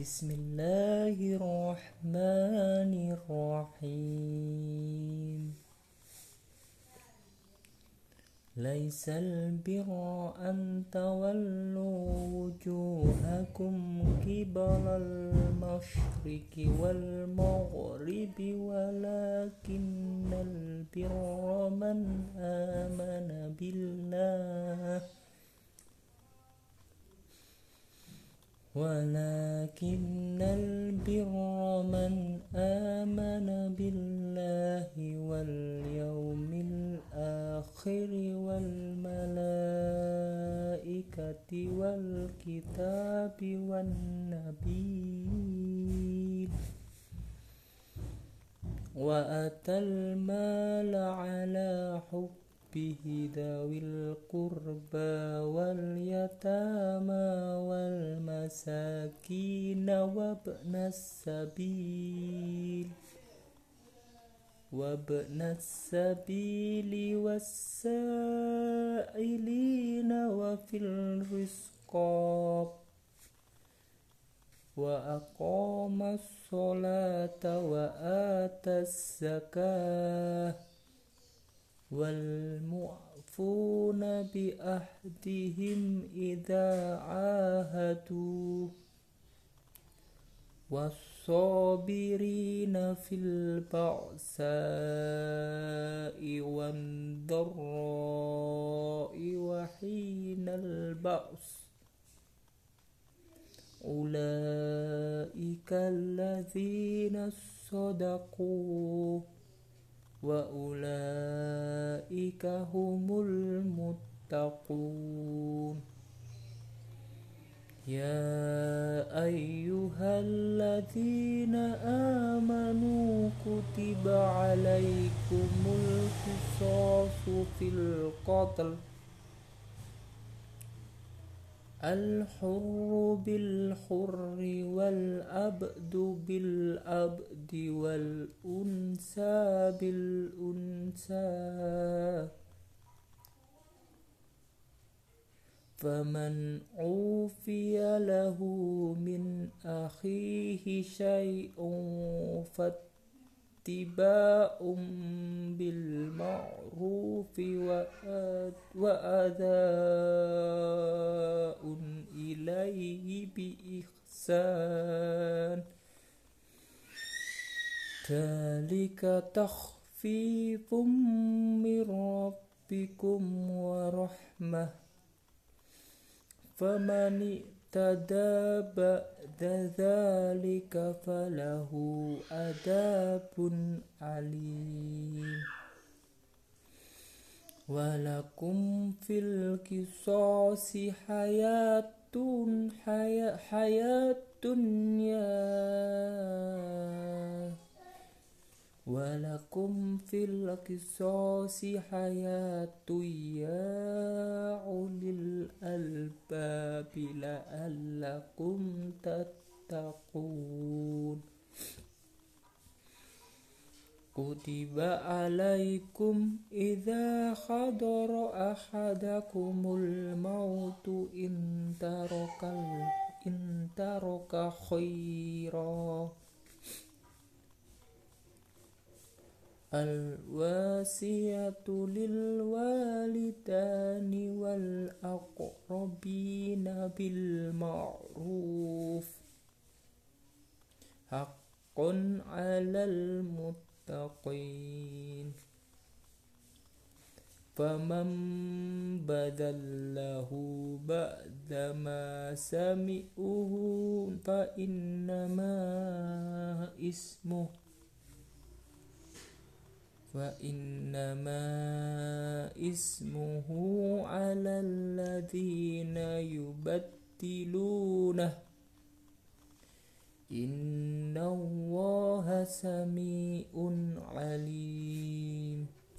بسم الله الرحمن الرحيم. ليس البر أن تولوا وجوهكم قبل المشرق والمغرب ولكن البر من آمن بالله. ولكن البر من آمن بالله واليوم الآخر والملائكة والكتاب والنبي وأتى المال على حب به ذوي القربى واليتامى والمساكين وابن السبيل وابن السبيل والسائلين وفي الرزقاب وأقام الصلاة وآتى الزكاة. والمعفون بأهدهم إذا عاهدوا. والصابرين في البأساء والضراء وحين البأس. أولئك الذين صدقوا وأولئك هم المتقون. يا أيها الذين آمنوا كتب عليكم القصاص في القتل. الحر بالحر والأبد بالأبد والأنثى بالأنثى. فمن عوفي له من أخيه شيء فاتقوا اتباع بالمعروف وأداء إليه بإحسان. ذلك تخفيف من ربكم ورحمة. فمن بعد ذلك فله عذاب عليم. ولكم في القصاص حياة حياة, حياة يا ولكم في القصاص حياة يا أولي الألباب لعلكم تتقون. كتب عليكم إذا حضر أحدكم الموت إن ترك إن ترك خيرا. الواسية للوالدان والأقربين بالمعروف. حق على المتقين. فمن بدله بعدما سمعه فإنما اسمه فإنما إسمه على الذين يبدلونه. إن الله سميع عليم.